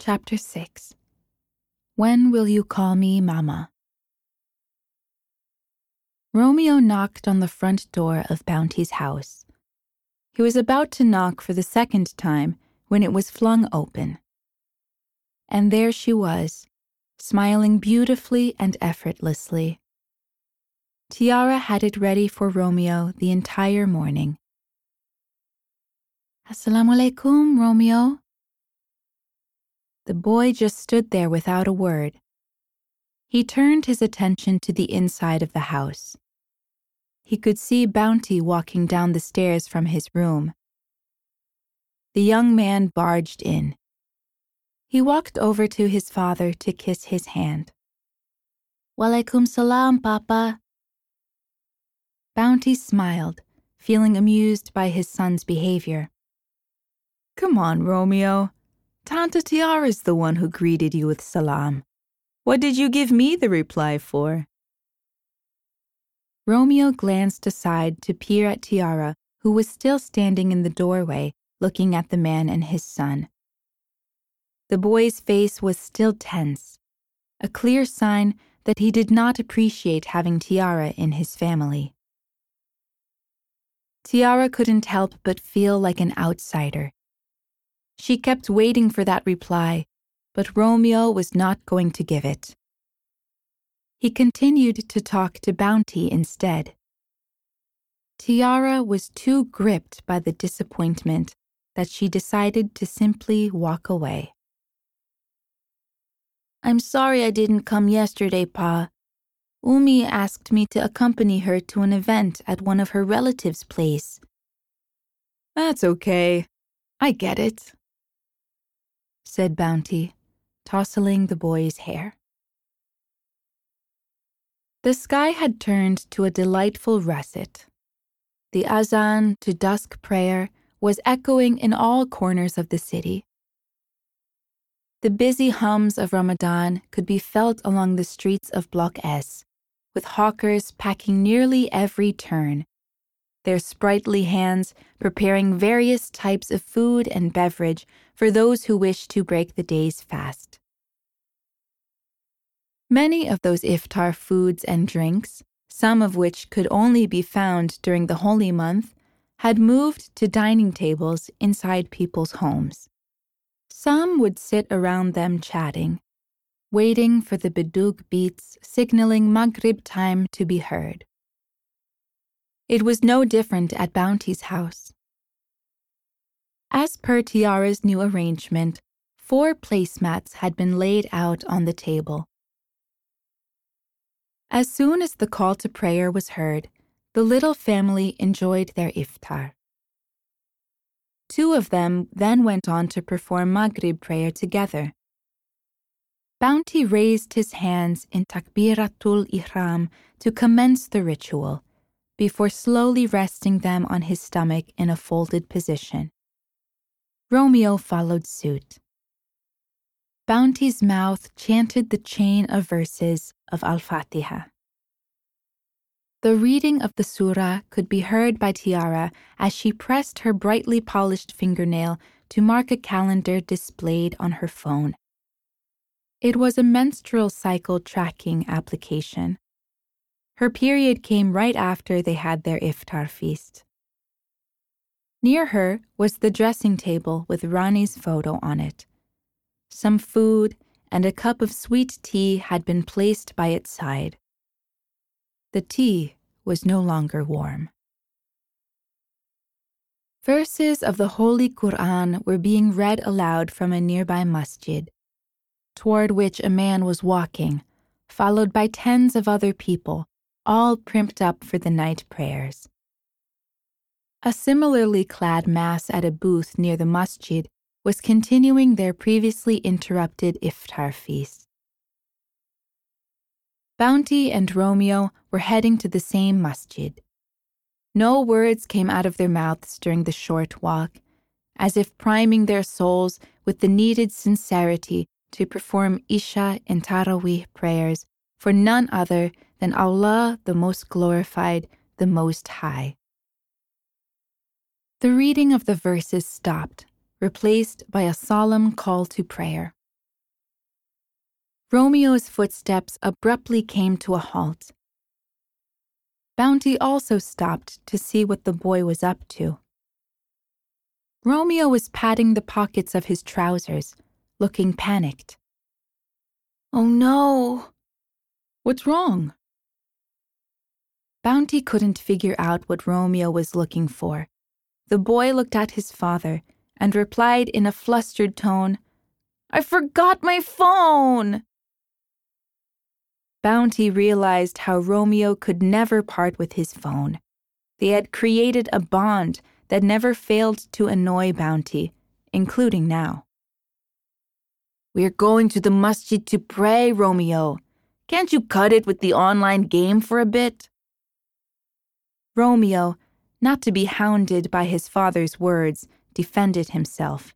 Chapter 6 When Will You Call Me Mama? Romeo knocked on the front door of Bounty's house. He was about to knock for the second time when it was flung open. And there she was, smiling beautifully and effortlessly. Tiara had it ready for Romeo the entire morning. Assalamu alaikum, Romeo. The boy just stood there without a word. He turned his attention to the inside of the house. He could see Bounty walking down the stairs from his room. The young man barged in. He walked over to his father to kiss his hand. Walaikum salam, Papa. Bounty smiled, feeling amused by his son's behavior. Come on, Romeo. Tante Tiara is the one who greeted you with salam. What did you give me the reply for? Romeo glanced aside to peer at Tiara, who was still standing in the doorway, looking at the man and his son. The boy's face was still tense, a clear sign that he did not appreciate having Tiara in his family. Tiara couldn't help but feel like an outsider. She kept waiting for that reply, but Romeo was not going to give it. He continued to talk to Bounty instead. Tiara was too gripped by the disappointment that she decided to simply walk away. I'm sorry I didn't come yesterday, Pa. Umi asked me to accompany her to an event at one of her relatives' place. That's okay. I get it, said Bounty, tousling the boy's hair. The sky had turned to a delightful russet. The azan to dusk prayer was echoing in all corners of the city. The busy hums of Ramadan could be felt along the streets of Block S, with hawkers packing nearly every turn, their sprightly hands preparing various types of food and beverage for those who wish to break the day's fast. Many of those iftar foods and drinks, some of which could only be found during the holy month, had moved to dining tables inside people's homes. Some would sit around them chatting, waiting for the bedug beats signaling Maghrib time to be heard. It was no different at Bounty's house. As per Tiara's new arrangement, four placemats had been laid out on the table. As soon as the call to prayer was heard, the little family enjoyed their iftar. Two of them then went on to perform Maghrib prayer together. Bounty raised his hands in Takbiratul Ihram to commence the ritual, before slowly resting them on his stomach in a folded position. Romeo followed suit. Bounty's mouth chanted the chain of verses of Al Fatiha. The reading of the surah could be heard by Tiara as she pressed her brightly polished fingernail to mark a calendar displayed on her phone. It was a menstrual cycle tracking application. Her period came right after they had their iftar feast. Near her was the dressing table with Ronnie's photo on it. Some food and a cup of sweet tea had been placed by its side. The tea was no longer warm. Verses of the Holy Quran were being read aloud from a nearby masjid, toward which a man was walking, followed by tens of other people, all primped up for the night prayers. A similarly clad mass at a booth near the masjid was continuing their previously interrupted iftar feast. Bounty and Romeo were heading to the same masjid. No words came out of their mouths during the short walk, as if priming their souls with the needed sincerity to perform Isha and Tarawih prayers for none other than Allah, the Most Glorified, the Most High. The reading of the verses stopped replaced by a solemn call to prayer. Romeo's footsteps abruptly came to a halt. Bounty also stopped to see what the boy was up to. Romeo was patting the pockets of his trousers, looking panicked. Oh no! What's wrong? Bounty couldn't figure out what Romeo was looking for. The boy looked at his father and replied in a flustered tone, I forgot my phone! Bounty realized how Romeo could never part with his phone. They had created a bond that never failed to annoy Bounty, including now. We're going to the masjid to pray, Romeo. Can't you cut it with the online game for a bit? Romeo, not to be hounded by his father's words, defended himself.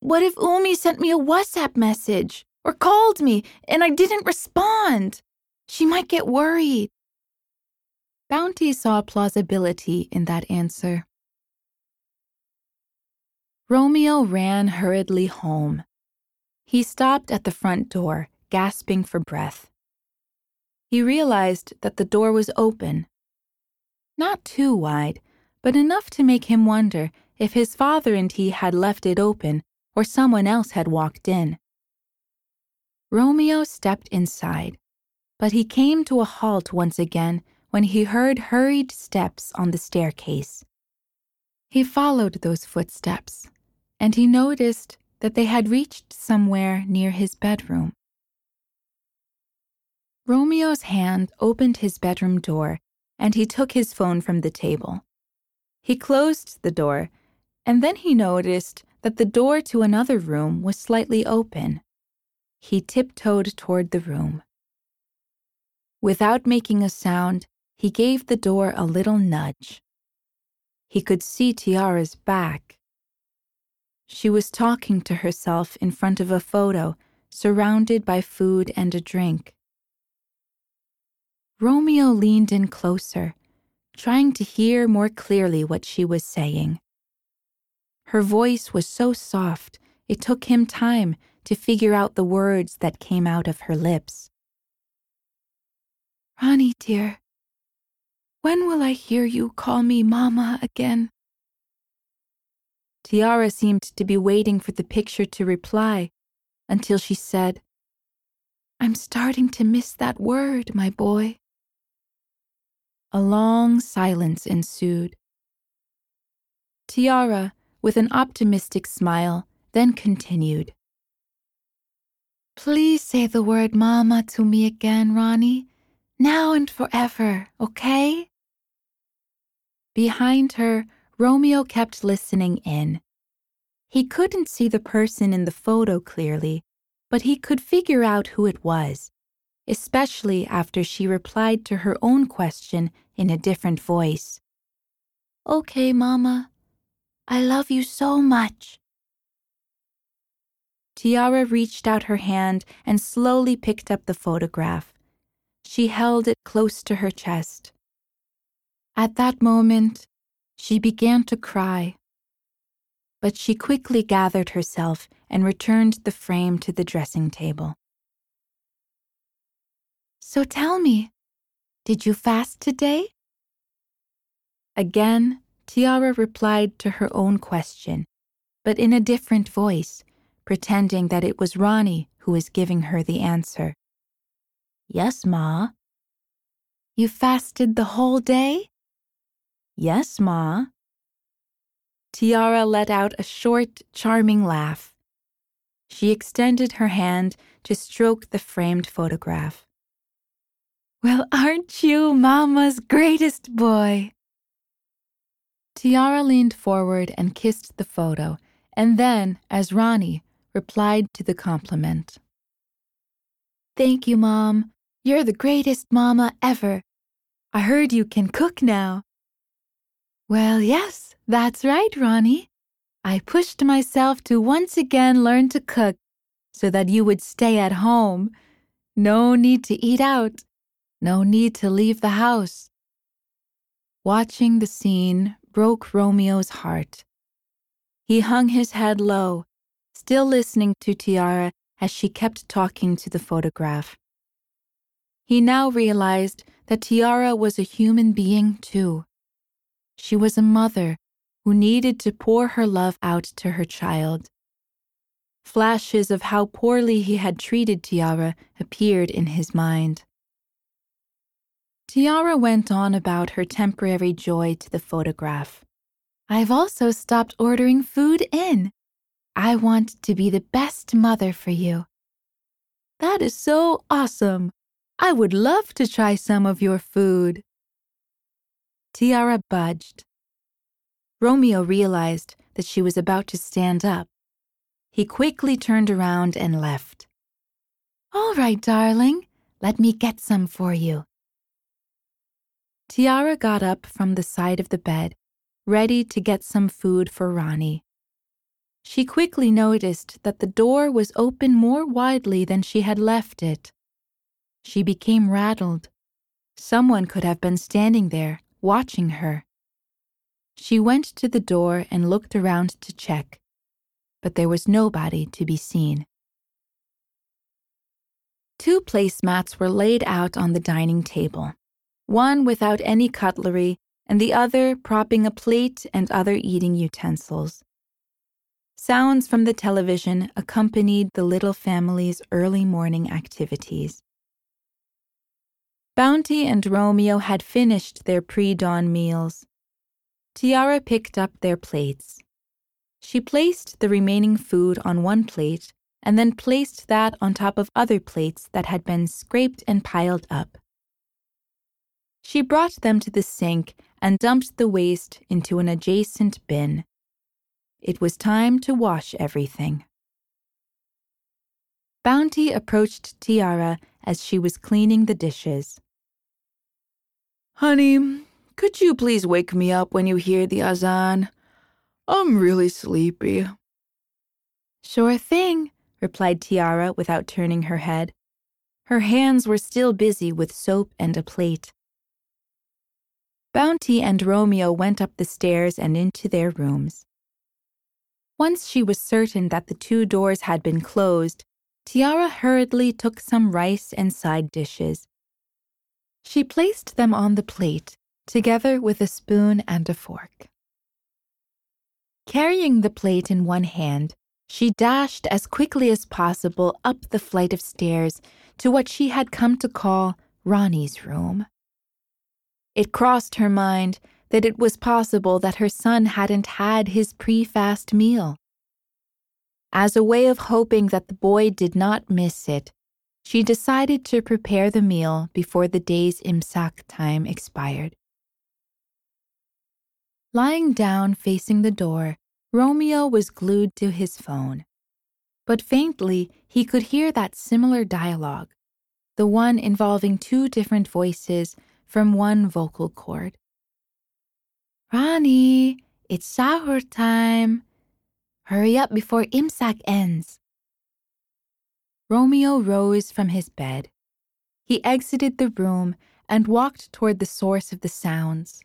What if Umi sent me a WhatsApp message or called me and I didn't respond? She might get worried. Bounty saw plausibility in that answer. Romeo ran hurriedly home. He stopped at the front door, gasping for breath. He realized that the door was open. Not too wide, but enough to make him wonder if his father and he had left it open or someone else had walked in. Romeo stepped inside, but he came to a halt once again when he heard hurried steps on the staircase. He followed those footsteps, and he noticed that they had reached somewhere near his bedroom. Romeo's hand opened his bedroom door, and he took his phone from the table. He closed the door, and then he noticed that the door to another room was slightly open. He tiptoed toward the room. Without making a sound, he gave the door a little nudge. He could see Tiara's back. She was talking to herself in front of a photo, surrounded by food and a drink. Romeo leaned in closer, trying to hear more clearly what she was saying. Her voice was so soft, it took him time to figure out the words that came out of her lips. Ronnie, dear, when will I hear you call me Mama again? Tiara seemed to be waiting for the picture to reply until she said, I'm starting to miss that word, my boy. A long silence ensued. Tiara, with an optimistic smile, then continued. Please say the word Mama to me again, Ronnie, now and forever, okay? Behind her, Romeo kept listening in. He couldn't see the person in the photo clearly, but he could figure out who it was, especially after she replied to her own question in a different voice. Okay, Mama. I love you so much. Tiara reached out her hand and slowly picked up the photograph. She held it close to her chest. At that moment, she began to cry. But she quickly gathered herself and returned the frame to the dressing table. So tell me, did you fast today? Again, Tiara replied to her own question, but in a different voice, pretending that it was Ronnie who was giving her the answer. Yes, Ma. You fasted the whole day? Yes, Ma. Tiara let out a short, charming laugh. She extended her hand to stroke the framed photograph. Well, aren't you Mama's greatest boy? Tiara leaned forward and kissed the photo, and then, as Ronnie, replied to the compliment. Thank you, Mom. You're the greatest Mama ever. I heard you can cook now. Well, yes, that's right, Ronnie. I pushed myself to once again learn to cook so that you would stay at home. No need to eat out. No need to leave the house. Watching the scene broke Romeo's heart. He hung his head low, still listening to Tiara as she kept talking to the photograph. He now realized that Tiara was a human being too. She was a mother who needed to pour her love out to her child. Flashes of how poorly he had treated Tiara appeared in his mind. Tiara went on about her temporary joy to the photograph. I've also stopped ordering food in. I want to be the best mother for you. That is so awesome. I would love to try some of your food. Tiara budged. Romeo realized that she was about to stand up. He quickly turned around and left. All right, darling, let me get some for you. Tiara got up from the side of the bed, ready to get some food for Ronnie. She quickly noticed that the door was open more widely than she had left it. She became rattled. Someone could have been standing there, watching her. She went to the door and looked around to check, but there was nobody to be seen. Two placemats were laid out on the dining table one without any cutlery, and the other propping a plate and other eating utensils. Sounds from the television accompanied the little family's early morning activities. Bounty and Romeo had finished their pre dawn meals. Tiara picked up their plates. She placed the remaining food on one plate and then placed that on top of other plates that had been scraped and piled up. She brought them to the sink and dumped the waste into an adjacent bin. It was time to wash everything. Bounty approached Tiara as she was cleaning the dishes. Honey, could you please wake me up when you hear the azan? I'm really sleepy. Sure thing, replied Tiara without turning her head. Her hands were still busy with soap and a plate. Bounty and Romeo went up the stairs and into their rooms. Once she was certain that the two doors had been closed, Tiara hurriedly took some rice and side dishes. She placed them on the plate, together with a spoon and a fork. Carrying the plate in one hand, she dashed as quickly as possible up the flight of stairs to what she had come to call Ronnie's room. It crossed her mind that it was possible that her son hadn't had his pre fast meal. As a way of hoping that the boy did not miss it, she decided to prepare the meal before the day's imsak time expired. Lying down facing the door, Romeo was glued to his phone. But faintly, he could hear that similar dialogue, the one involving two different voices from one vocal cord. Ronnie, it's sahur time. Hurry up before Imsak ends. Romeo rose from his bed. He exited the room and walked toward the source of the sounds.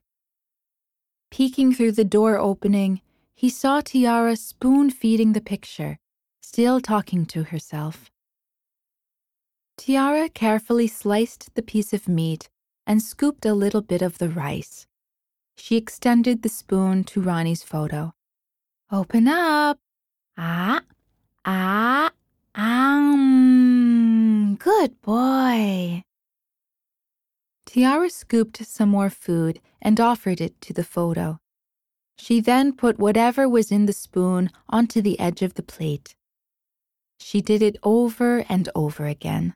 Peeking through the door opening, he saw Tiara spoon feeding the picture, still talking to herself. Tiara carefully sliced the piece of meat and scooped a little bit of the rice. She extended the spoon to Ronnie's photo. Open up. Ah, ah, um, good boy. Tiara scooped some more food and offered it to the photo. She then put whatever was in the spoon onto the edge of the plate. She did it over and over again,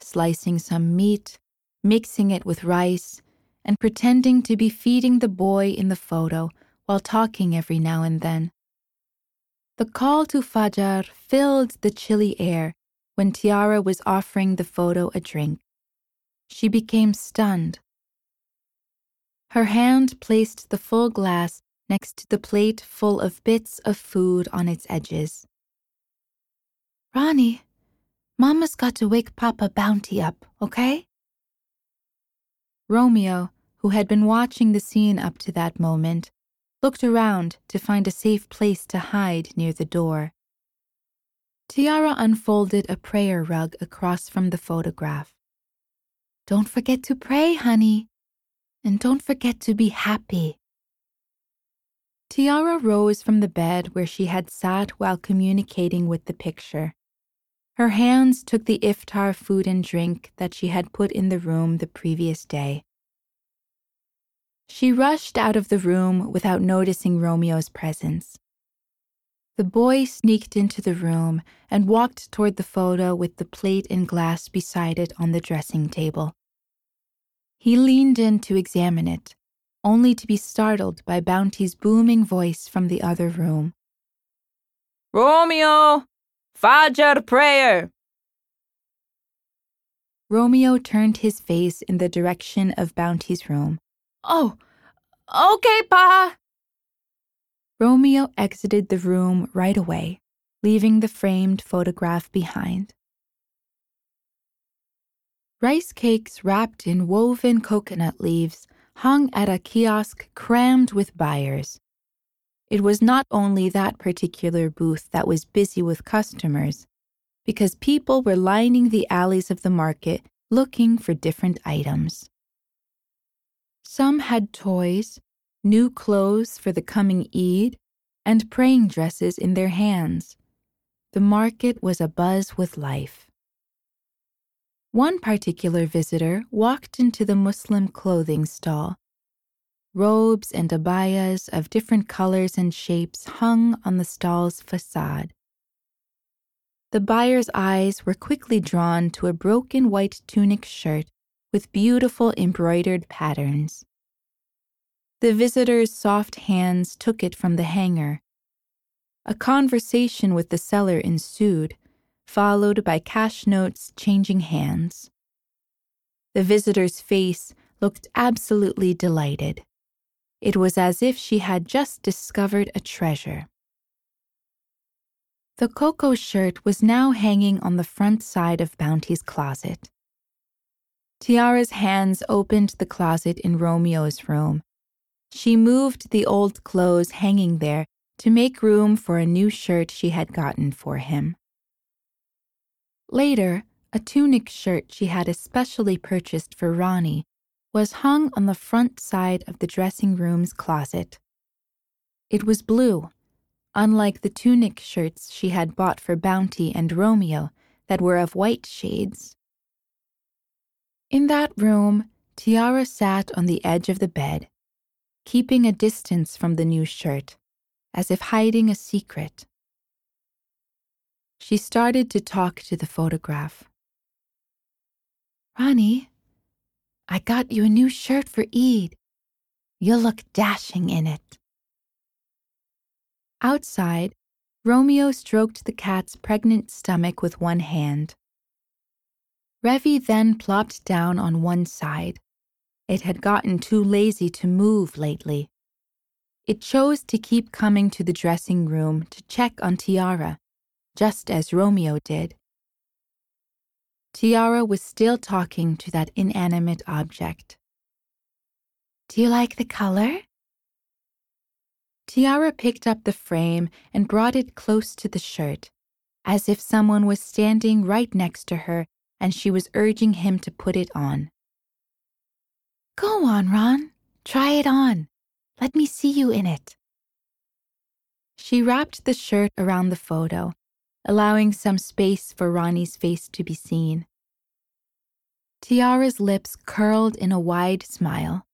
slicing some meat, mixing it with rice, and pretending to be feeding the boy in the photo while talking every now and then. The call to Fajar filled the chilly air when Tiara was offering the photo a drink. She became stunned. Her hand placed the full glass next to the plate full of bits of food on its edges. Ronnie, Mama's got to wake Papa Bounty up, okay? Romeo, who had been watching the scene up to that moment, looked around to find a safe place to hide near the door. Tiara unfolded a prayer rug across from the photograph. Don't forget to pray, honey. And don't forget to be happy. Tiara rose from the bed where she had sat while communicating with the picture. Her hands took the iftar food and drink that she had put in the room the previous day. She rushed out of the room without noticing Romeo's presence. The boy sneaked into the room and walked toward the photo with the plate and glass beside it on the dressing table. He leaned in to examine it, only to be startled by Bounty's booming voice from the other room. Romeo! Fajr prayer! Romeo turned his face in the direction of Bounty's room. Oh, okay, Pa. Romeo exited the room right away, leaving the framed photograph behind. Rice cakes wrapped in woven coconut leaves hung at a kiosk crammed with buyers. It was not only that particular booth that was busy with customers, because people were lining the alleys of the market looking for different items. Some had toys, new clothes for the coming Eid, and praying dresses in their hands. The market was abuzz with life. One particular visitor walked into the Muslim clothing stall. Robes and abayas of different colors and shapes hung on the stall's facade. The buyer's eyes were quickly drawn to a broken white tunic shirt with beautiful embroidered patterns. The visitor's soft hands took it from the hanger. A conversation with the seller ensued, followed by cash notes changing hands. The visitor's face looked absolutely delighted. It was as if she had just discovered a treasure. The koko shirt was now hanging on the front side of Bounty's closet. Tiara's hands opened the closet in Romeo's room. She moved the old clothes hanging there to make room for a new shirt she had gotten for him. Later, a tunic shirt she had especially purchased for Ronnie was hung on the front side of the dressing room's closet. It was blue, unlike the tunic shirts she had bought for Bounty and Romeo that were of white shades. In that room, Tiara sat on the edge of the bed, keeping a distance from the new shirt, as if hiding a secret. She started to talk to the photograph. Ronnie, I got you a new shirt for Eid. You'll look dashing in it. Outside, Romeo stroked the cat's pregnant stomach with one hand. Revi then plopped down on one side. It had gotten too lazy to move lately. It chose to keep coming to the dressing room to check on Tiara just as Romeo did. Tiara was still talking to that inanimate object. Do you like the color? Tiara picked up the frame and brought it close to the shirt, as if someone was standing right next to her and she was urging him to put it on. Go on, Ron. Try it on. Let me see you in it. She wrapped the shirt around the photo allowing some space for Ronnie's face to be seen. Tiara's lips curled in a wide smile.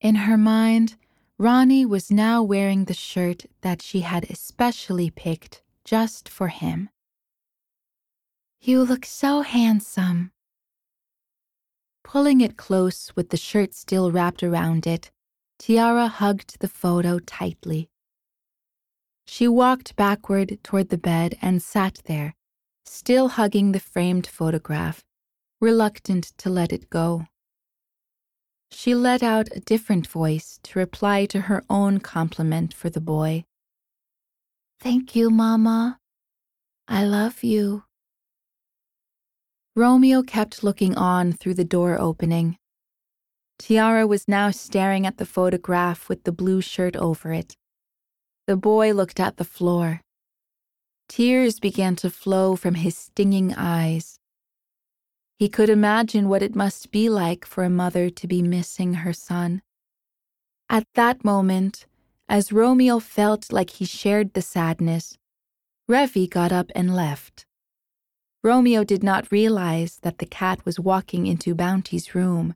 In her mind, Ronnie was now wearing the shirt that she had especially picked just for him. You look so handsome. Pulling it close with the shirt still wrapped around it, Tiara hugged the photo tightly. She walked backward toward the bed and sat there, still hugging the framed photograph, reluctant to let it go. She let out a different voice to reply to her own compliment for the boy. Thank you, Mama. I love you. Romeo kept looking on through the door opening. Tiara was now staring at the photograph with the blue shirt over it. The boy looked at the floor. Tears began to flow from his stinging eyes. He could imagine what it must be like for a mother to be missing her son. At that moment, as Romeo felt like he shared the sadness, Revi got up and left. Romeo did not realize that the cat was walking into Bounty's room.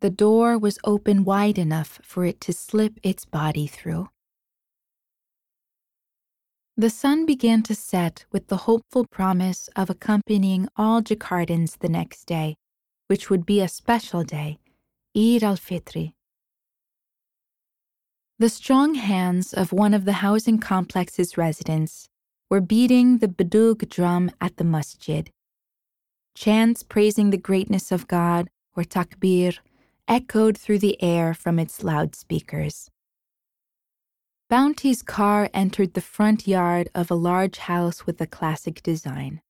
The door was open wide enough for it to slip its body through. The sun began to set with the hopeful promise of accompanying all Jakartans the next day, which would be a special day, Eid al-Fitr. The strong hands of one of the housing complex's residents were beating the Bedug drum at the masjid. Chants praising the greatness of God, or takbir, echoed through the air from its loudspeakers. Bounty's car entered the front yard of a large house with a classic design.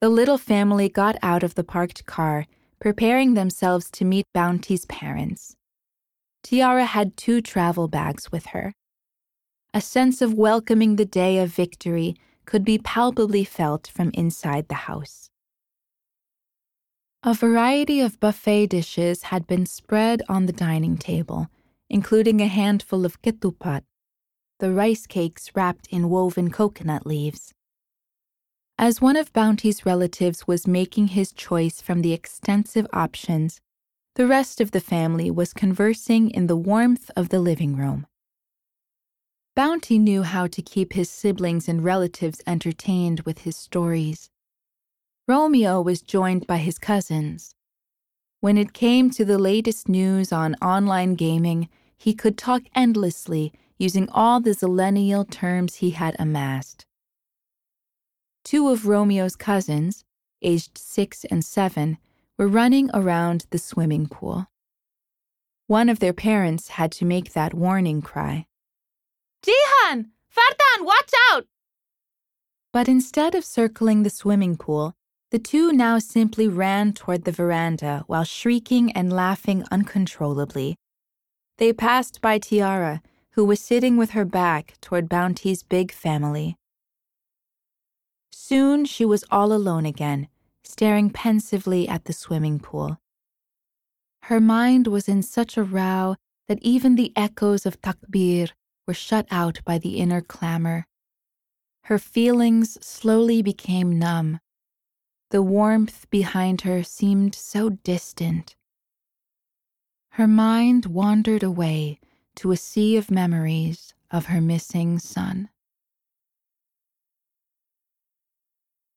The little family got out of the parked car, preparing themselves to meet Bounty's parents. Tiara had two travel bags with her a sense of welcoming the day of victory could be palpably felt from inside the house. A variety of buffet dishes had been spread on the dining table, including a handful of ketupat, the rice cakes wrapped in woven coconut leaves. As one of Bounty's relatives was making his choice from the extensive options, the rest of the family was conversing in the warmth of the living room. Bounty knew how to keep his siblings and relatives entertained with his stories. Romeo was joined by his cousins. When it came to the latest news on online gaming, he could talk endlessly using all the zillennial terms he had amassed. Two of Romeo's cousins, aged six and seven, were running around the swimming pool. One of their parents had to make that warning cry. Jihan! Fardan, watch out! But instead of circling the swimming pool, the two now simply ran toward the veranda while shrieking and laughing uncontrollably. They passed by Tiara, who was sitting with her back toward Bounty's big family. Soon she was all alone again, staring pensively at the swimming pool. Her mind was in such a row that even the echoes of takbir were shut out by the inner clamor. Her feelings slowly became numb. The warmth behind her seemed so distant. Her mind wandered away to a sea of memories of her missing son.